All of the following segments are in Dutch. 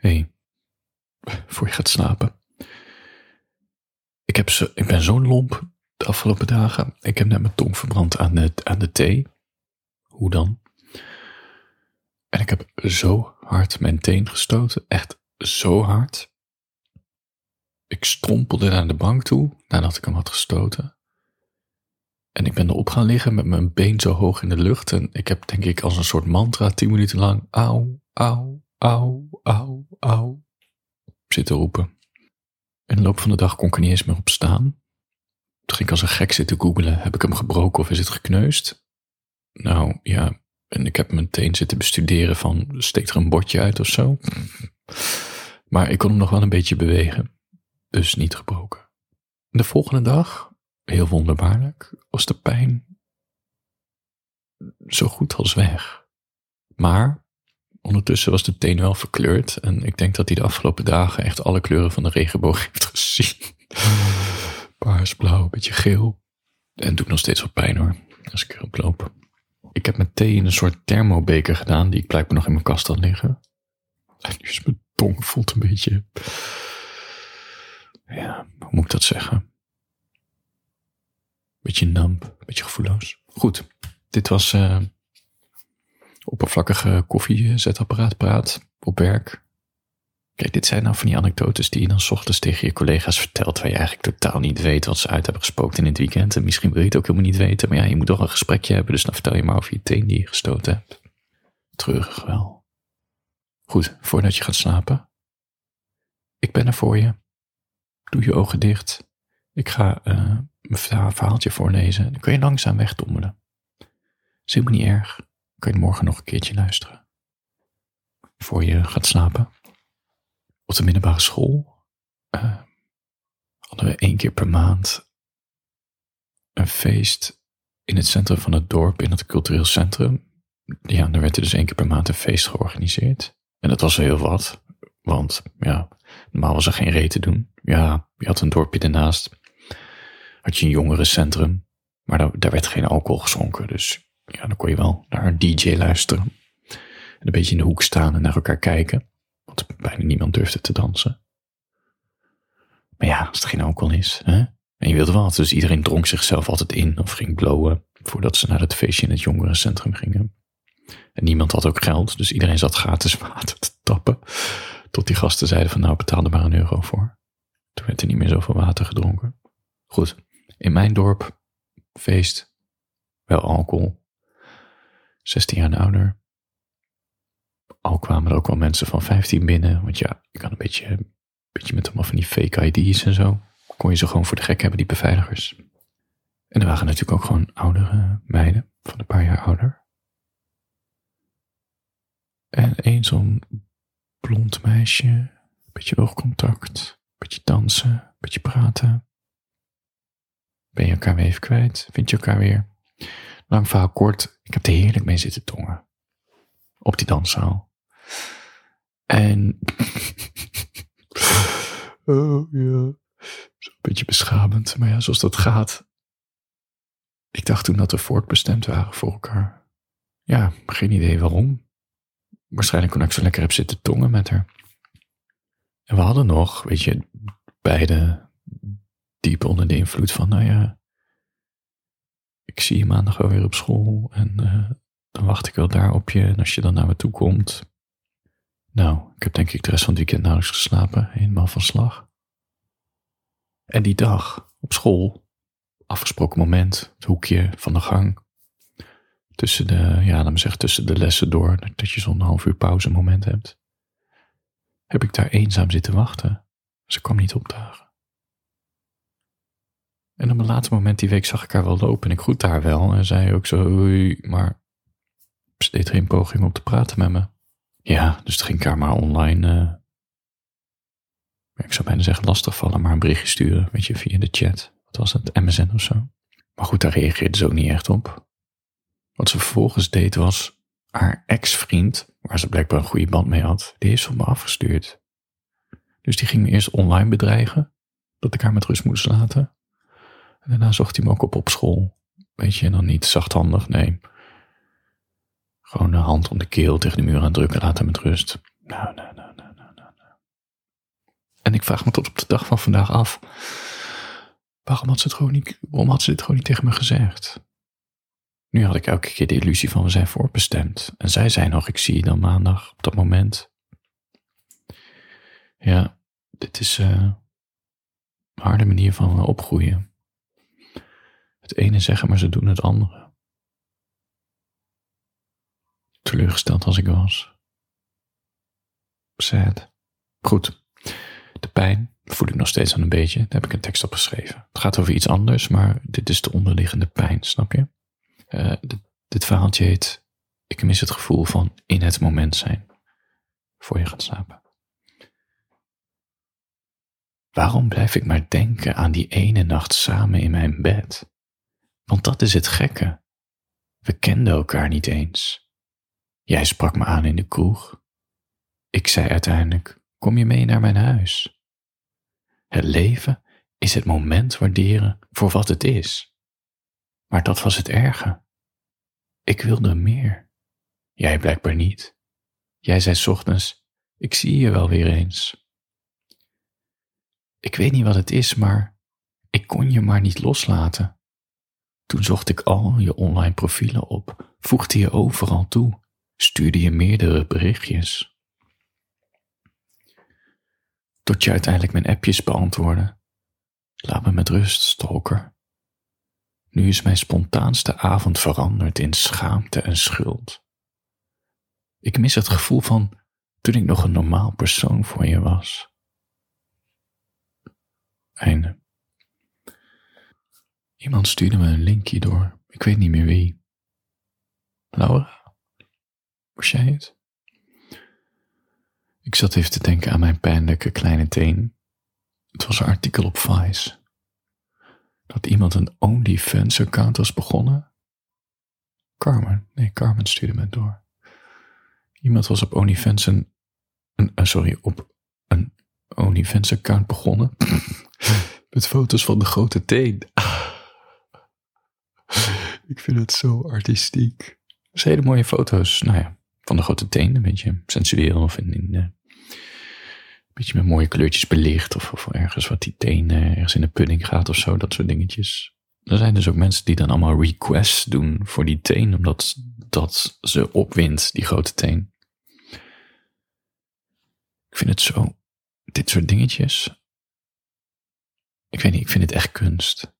hey, voor je gaat slapen. Ik, heb zo, ik ben zo lomp de afgelopen dagen. Ik heb net mijn tong verbrand aan de, aan de thee. Hoe dan? En ik heb zo hard mijn teen gestoten. Echt zo hard. Ik strompelde naar de bank toe nadat ik hem had gestoten. En ik ben erop gaan liggen met mijn been zo hoog in de lucht. En ik heb denk ik als een soort mantra tien minuten lang auw, auw, auw, auw, auw zitten roepen. In de loop van de dag kon ik er niet eens meer op staan. Toen ging ik als een gek zitten googelen. Heb ik hem gebroken of is het gekneusd? Nou ja, en ik heb mijn teen zitten bestuderen van steekt er een bordje uit of zo. Maar ik kon hem nog wel een beetje bewegen. Dus niet gebroken. De volgende dag, heel wonderbaarlijk, was de pijn zo goed als weg. Maar ondertussen was de teen wel verkleurd. En ik denk dat hij de afgelopen dagen echt alle kleuren van de regenboog heeft gezien. Paars, blauw, een beetje geel. En doet nog steeds wat pijn hoor, als ik erop loop. Ik heb mijn thee in een soort thermobeker gedaan, die ik blijkbaar nog in mijn kast had liggen. En nu is mijn tong voelt een beetje. Ja, hoe moet ik dat zeggen? Beetje namp, beetje gevoelloos. Goed, dit was uh, oppervlakkige koffiezetapparaat praat op werk. Kijk, dit zijn nou van die anekdotes die je dan ochtends tegen je collega's vertelt, waar je eigenlijk totaal niet weet wat ze uit hebben gespookt in het weekend. En misschien wil je het ook helemaal niet weten, maar ja, je moet toch een gesprekje hebben, dus dan vertel je maar over je teen die je gestoten hebt. Treurig wel. Goed, voordat je gaat slapen. Ik ben er voor je. Doe je ogen dicht. Ik ga uh, een verhaaltje voorlezen. Dan kun je langzaam wegdommelen. Is helemaal niet erg. Kun je morgen nog een keertje luisteren. Voor je gaat slapen. Op de middelbare school uh, hadden we één keer per maand een feest in het centrum van het dorp, in het cultureel centrum. Ja, daar werd er dus één keer per maand een feest georganiseerd. En dat was heel wat, want ja, normaal was er geen reet te doen. Ja, je had een dorpje ernaast, had je een jongerencentrum, maar daar, daar werd geen alcohol geschonken. Dus ja, dan kon je wel naar een DJ luisteren. En een beetje in de hoek staan en naar elkaar kijken. Want bijna niemand durfde te dansen. Maar ja, als er geen alcohol is, hè? En je wilde wat, dus iedereen dronk zichzelf altijd in of ging blowen voordat ze naar het feestje in het jongerencentrum gingen. En niemand had ook geld, dus iedereen zat gratis water te tappen. Tot die gasten zeiden van nou betaal er maar een euro voor. Toen werd er niet meer zoveel water gedronken. Goed, in mijn dorp, feest, wel alcohol. 16 jaar ouder. Al kwamen er ook wel mensen van 15 binnen, want ja, je kan een beetje, beetje met allemaal van die fake ID's en zo. Kon je ze gewoon voor de gek hebben, die beveiligers. En er waren natuurlijk ook gewoon oudere meiden, van een paar jaar ouder. En een zo'n blond meisje, een beetje oogcontact, een beetje dansen, een beetje praten. Ben je elkaar weer even kwijt? Vind je elkaar weer? Lang verhaal kort, ik heb er heerlijk mee zitten tongen. Op die danszaal. En. oh ja. Zo'n beetje beschamend, maar ja, zoals dat gaat. Ik dacht toen dat we voortbestemd waren voor elkaar. Ja, geen idee waarom. Waarschijnlijk omdat ik zo lekker heb zitten tongen met haar. En we hadden nog, weet je, beide diep onder de invloed van, nou ja, ik zie je maandag wel weer op school en uh, dan wacht ik wel daar op je. En als je dan naar me toe komt. Nou, ik heb denk ik de rest van het weekend nauwelijks geslapen, helemaal van slag. En die dag op school, afgesproken moment, het hoekje van de gang, tussen de, ja, me zeggen, tussen de lessen door, dat je zo'n half uur pauze moment hebt, heb ik daar eenzaam zitten wachten. Ze kwam niet opdagen. En op een later moment die week zag ik haar wel lopen en ik groette haar wel en zei ook zo, maar ze deed geen poging om te praten met me. Ja, dus ging ik haar maar online, uh, ik zou bijna zeggen lastigvallen, maar een berichtje sturen, weet je, via de chat. Wat was het, MSN of zo. Maar goed, daar reageerde ze ook niet echt op. Wat ze vervolgens deed was, haar ex-vriend, waar ze blijkbaar een goede band mee had, die heeft ze op me afgestuurd. Dus die ging me eerst online bedreigen, dat ik haar met rust moest laten. En daarna zocht hij me ook op op school. Weet je, en dan niet zachthandig, nee. Gewoon de hand om de keel tegen de muur aan drukken, laten met rust. Nou, nou, nou, nou, nou, nou. ik vraag me tot op de dag van vandaag af. Waarom had ze, het gewoon niet, waarom had ze dit gewoon niet tegen me gezegd? Nu had ik elke keer de illusie van we zijn voorbestemd. En zij zei nog, ik zie je dan maandag op dat moment. Ja, dit is een harde manier van opgroeien. Het ene zeggen, maar ze doen het andere. Teleurgesteld als ik was. Sad. Goed. De pijn voel ik nog steeds aan een beetje. Daar heb ik een tekst op geschreven. Het gaat over iets anders, maar dit is de onderliggende pijn, snap je? Uh, dit, dit verhaaltje heet Ik mis het gevoel van in het moment zijn. Voor je gaat slapen. Waarom blijf ik maar denken aan die ene nacht samen in mijn bed? Want dat is het gekke. We kenden elkaar niet eens. Jij sprak me aan in de kroeg. Ik zei uiteindelijk: Kom je mee naar mijn huis? Het leven is het moment waarderen voor wat het is. Maar dat was het erge. Ik wilde meer. Jij blijkbaar niet. Jij zei ochtends: Ik zie je wel weer eens. Ik weet niet wat het is, maar ik kon je maar niet loslaten. Toen zocht ik al je online profielen op, voegde je overal toe, stuurde je meerdere berichtjes. Tot je uiteindelijk mijn appjes beantwoordde. Laat me met rust, stalker. Nu is mijn spontaanste avond veranderd in schaamte en schuld. Ik mis het gevoel van toen ik nog een normaal persoon voor je was. Einde. Iemand stuurde me een linkje door. Ik weet niet meer wie. Laura? Was jij het? Ik zat even te denken aan mijn pijnlijke kleine teen. Het was een artikel op Vice. Dat iemand een OnlyFans-account was begonnen. Carmen, nee, Carmen stuurde me door. Iemand was op OnlyFans een, een uh, sorry, op een OnlyFans-account begonnen. met foto's van de grote teen. Ik vind het zo artistiek. Zijn hele mooie foto's, nou ja, van de grote teen. Een beetje sensueel of in, uh, een beetje met mooie kleurtjes belicht. Of, of ergens wat die teen uh, ergens in de pudding gaat of zo. Dat soort dingetjes. Er zijn dus ook mensen die dan allemaal requests doen voor die teen. Omdat dat ze opwint, die grote teen. Ik vind het zo, dit soort dingetjes. Ik weet niet, ik vind het echt kunst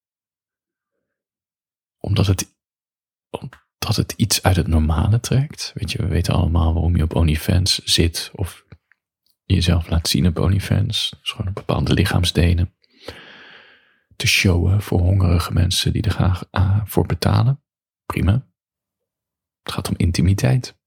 omdat het, omdat het iets uit het normale trekt. Weet je, we weten allemaal waarom je op OnlyFans zit of jezelf laat zien op OnlyFans. Dus gewoon een bepaalde lichaamsdelen te showen voor hongerige mensen die er graag uh, voor betalen. Prima. Het gaat om intimiteit.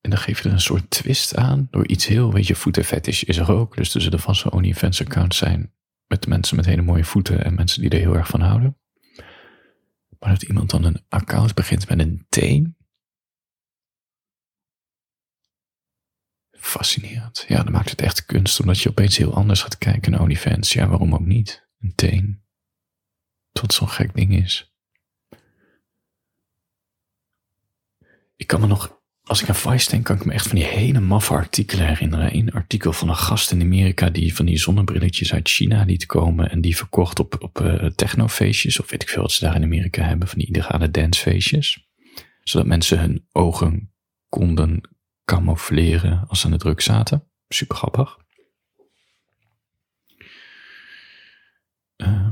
En dan geef je er een soort twist aan door iets heel, weet je, voetenfetish is er ook. Dus er zullen vast wel OnlyFans accounts zijn met mensen met hele mooie voeten en mensen die er heel erg van houden. Maar dat iemand dan een account begint met een teen. Fascinerend. Ja, dan maakt het echt kunst, omdat je opeens heel anders gaat kijken naar OnlyFans. Ja, waarom ook niet? Een teen. Tot zo'n gek ding is. Ik kan me nog als ik aan Vice denk, kan ik me echt van die hele maffe artikelen herinneren. Een artikel van een gast in Amerika die van die zonnebrilletjes uit China liet komen en die verkocht op, op uh, technofeestjes, of weet ik veel wat ze daar in Amerika hebben, van die illegale dancefeestjes. Zodat mensen hun ogen konden camoufleren als ze aan de druk zaten. Super grappig. Uh,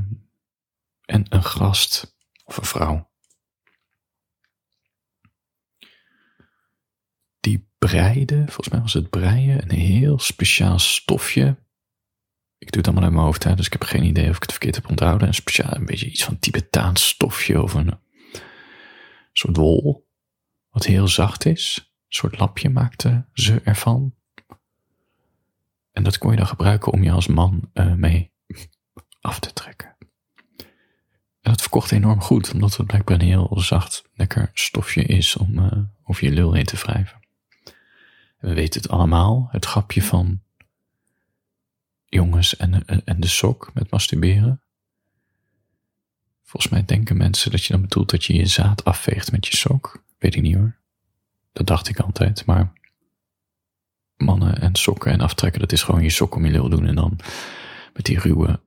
en een gast, of een vrouw, breide, volgens mij was het breien, een heel speciaal stofje. Ik doe het allemaal uit mijn hoofd, dus ik heb geen idee of ik het verkeerd heb onthouden. Een speciaal, een beetje iets van Tibetaans stofje of een soort wol, wat heel zacht is. Een soort lapje maakte ze ervan. En dat kon je dan gebruiken om je als man uh, mee af te trekken. En dat verkocht enorm goed, omdat het blijkbaar een heel zacht, lekker stofje is om uh, over je lul heen te wrijven. We weten het allemaal, het grapje van jongens en, en de sok met masturberen. Volgens mij denken mensen dat je dan bedoelt dat je je zaad afveegt met je sok. Weet ik niet hoor. Dat dacht ik altijd, maar mannen en sokken en aftrekken, dat is gewoon je sok om je lul doen en dan met die ruwe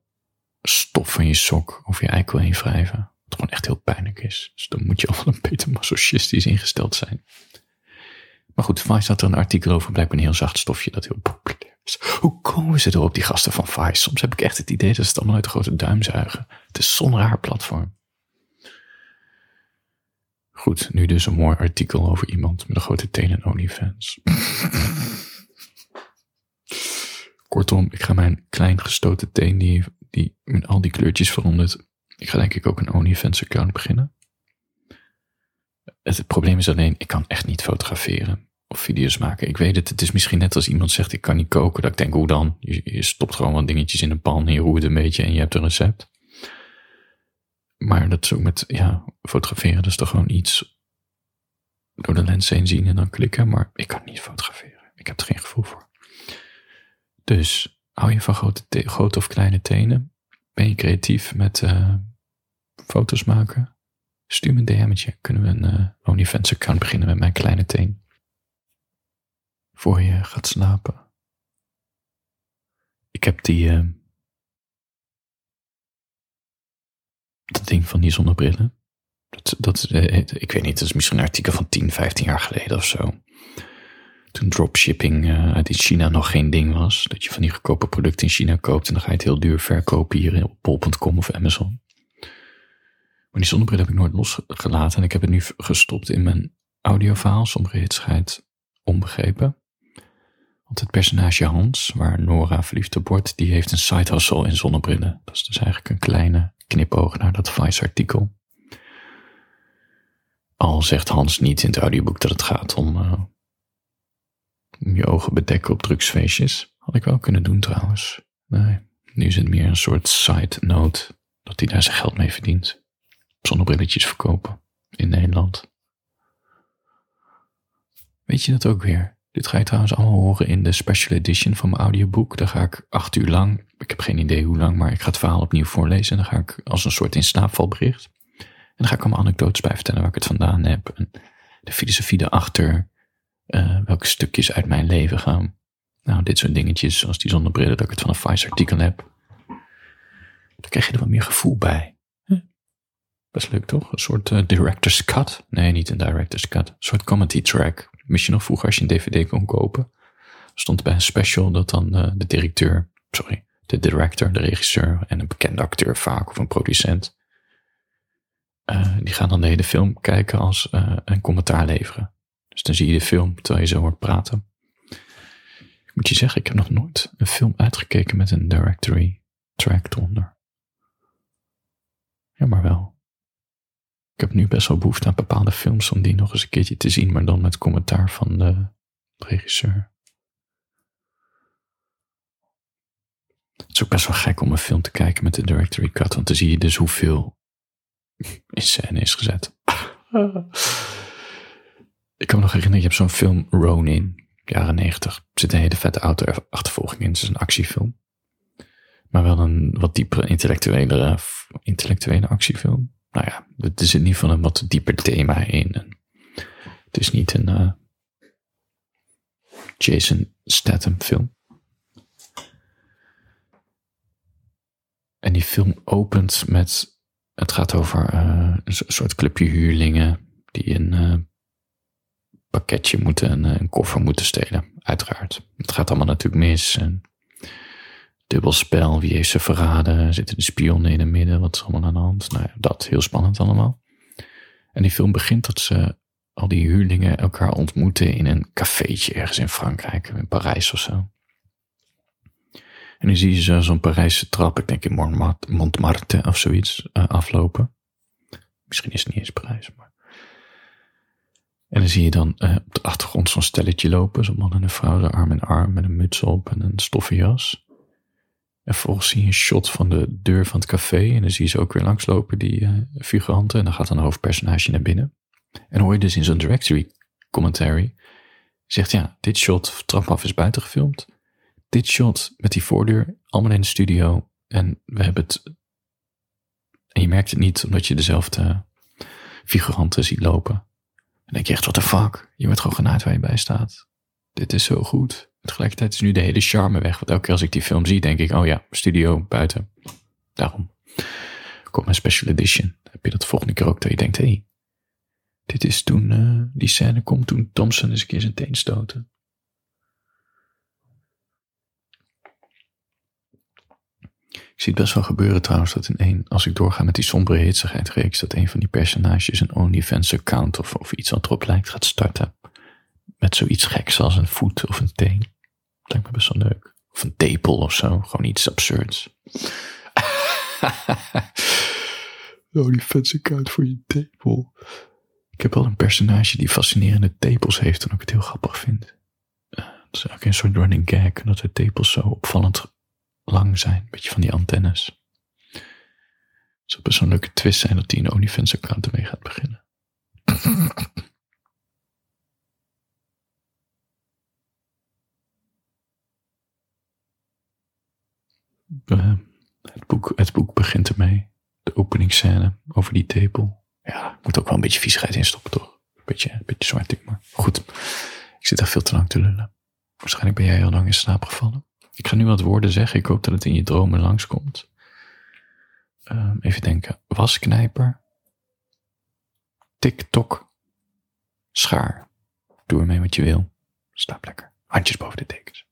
stof van je sok over je eikel heen wrijven. Wat gewoon echt heel pijnlijk is. Dus dan moet je al een beetje masochistisch ingesteld zijn. Maar goed, Vice had er een artikel over, blijkbaar een heel zacht stofje dat heel populair is. Hoe komen ze erop, die gasten van Vice? Soms heb ik echt het idee dat ze het allemaal uit de grote duim zuigen. Het is zo'n raar platform. Goed, nu dus een mooi artikel over iemand met een grote tenen en OnlyFans. Kortom, ik ga mijn klein gestoten teen, die, die met al die kleurtjes veranderd. Ik ga denk ik ook een OnlyFans account beginnen. Het probleem is alleen, ik kan echt niet fotograferen of video's maken. Ik weet het, het is misschien net als iemand zegt, ik kan niet koken. Dat ik denk, hoe dan? Je, stopt gewoon wat dingetjes in een pan je roert een beetje en je hebt een recept. Maar dat is ook met, ja, fotograferen, dat is toch gewoon iets door de lens heen zien en dan klikken. Maar ik kan niet fotograferen. Ik heb er geen gevoel voor. Dus hou je van grote, grote of kleine tenen? Ben je creatief met uh, foto's maken? Stuur me een DM'tje. Kunnen we een uh, OnlyFans account beginnen met mijn kleine teen? Voor je gaat slapen. Ik heb die... Uh, dat ding van die zonnebrillen. Dat, dat, ik weet niet, dat is misschien een artikel van 10, 15 jaar geleden of zo toen dropshipping uh, uit China nog geen ding was. Dat je van die goedkope producten in China koopt en dan ga je het heel duur verkopen hier op bol.com of Amazon. Maar die zonnebril heb ik nooit losgelaten en ik heb het nu gestopt in mijn audioverhaal. Sommige hits schijnt onbegrepen. Want het personage Hans, waar Nora verliefd op wordt, die heeft een side hustle in zonnebrillen. Dat is dus eigenlijk een kleine knipoog naar dat Vice-artikel. Al zegt Hans niet in het audioboek dat het gaat om uh, je ogen bedekken op drugsfeestjes. Had ik wel kunnen doen trouwens. Nee, nu is het meer een soort side note dat hij daar zijn geld mee verdient. Zonnebrilletjes verkopen in Nederland. Weet je dat ook weer? Dit ga je trouwens allemaal horen in de special edition van mijn audioboek. Daar ga ik acht uur lang, ik heb geen idee hoe lang, maar ik ga het verhaal opnieuw voorlezen. En dan ga ik als een soort in slaapvalbericht. En dan ga ik allemaal anekdotes bij vertellen waar ik het vandaan heb. En de filosofie erachter uh, welke stukjes uit mijn leven gaan. Nou, dit soort dingetjes, zoals die zonnebrillen, dat ik het van een Vice-artikel heb. Dan krijg je er wat meer gevoel bij. Best leuk toch? Een soort uh, director's cut. Nee, niet een director's cut. Een soort comedy track. Je nog vroeger als je een dvd kon kopen? Stond bij een special dat dan uh, de directeur, sorry, de director, de regisseur en een bekende acteur vaak of een producent. Uh, die gaan dan de hele film kijken als een commentaar leveren. Dus dan zie je de film terwijl je zo hoort praten. Ik moet je zeggen, ik heb nog nooit een film uitgekeken met een directory track eronder. Ja, maar wel. Ik heb nu best wel behoefte aan bepaalde films om die nog eens een keertje te zien, maar dan met commentaar van de regisseur. Het is ook best wel gek om een film te kijken met de directory cut, want dan zie je dus hoeveel in scène is gezet. Ik kan me nog herinneren, je hebt zo'n film Ronin, jaren negentig. Er zit een hele vette auto-achtervolging in. Het is een actiefilm. Maar wel een wat diepere intellectuele, intellectuele actiefilm. Nou ja, er zit in ieder geval een wat dieper thema in. En het is niet een uh, Jason Statham film. En die film opent met, het gaat over uh, een soort clubje huurlingen die een uh, pakketje moeten, een, een koffer moeten stelen. Uiteraard. Het gaat allemaal natuurlijk mis. En dubbelspel, wie heeft ze verraden? Zitten de spionnen in het midden? Wat is allemaal aan de hand? Nou ja, dat, heel spannend allemaal. En die film begint dat ze, al die huurlingen, elkaar ontmoeten in een cafeetje ergens in Frankrijk, in Parijs of zo. En nu zie je zo'n Parijse trap, ik denk in Montmartre of zoiets, uh, aflopen. Misschien is het niet eens Parijs, maar en dan zie je dan uh, op de achtergrond zo'n stelletje lopen, zo'n man en een vrouw, de arm in arm met een muts op en een stoffen jas. En vervolgens zie je een shot van de deur van het café en dan zie je ze ook weer langslopen, die uh, figuranten. En dan gaat een hoofdpersonage naar binnen. En hoor je dus in zo'n directory commentary, zegt ja, dit shot trap af is buiten gefilmd. Dit shot met die voordeur, allemaal in de studio. En we hebben het, en je merkt het niet omdat je dezelfde figuranten ziet lopen. Dan denk je echt, what the fuck? Je wordt gewoon genaaid waar je bij staat. Dit is zo goed. Tegelijkertijd is nu de hele charme weg. Want elke keer als ik die film zie, denk ik, oh ja, studio, buiten. Daarom. Komt mijn special edition. heb je dat volgende keer ook dat je denkt, hé, hey, dit is toen, uh, die scène komt toen Thompson eens een keer zijn teen stoten. Ik zie het best wel gebeuren trouwens dat in één, als ik doorga met die sombere hitsigheid reeks, dat een van die personages een OnlyFans account of, of iets wat erop lijkt gaat starten. Met zoiets geks als een voet of een teen. Dat lijkt me best wel leuk. Of een tepel of zo. Gewoon iets absurds. OnlyFans account voor je tepel. Ik heb wel een personage die fascinerende tepels heeft en ook het heel grappig vind. Uh, dat is ook een soort running gag, dat de tepels zo opvallend lang zijn. Een beetje van die antennes. Het zou best een leuke twist zijn dat hij een OnlyFans account ermee gaat beginnen. Uh, het, boek, het boek begint ermee. De openingsscène over die tepel. Ja, ik moet ook wel een beetje viezigheid instoppen, toch? Een beetje, een beetje zwart, maar goed. Ik zit daar veel te lang te lullen. Waarschijnlijk ben jij heel lang in slaap gevallen. Ik ga nu wat woorden zeggen. Ik hoop dat het in je dromen langskomt. Um, even denken. Wasknijper. TikTok. Schaar. Doe ermee wat je wil. Slaap lekker. Handjes boven de dekens.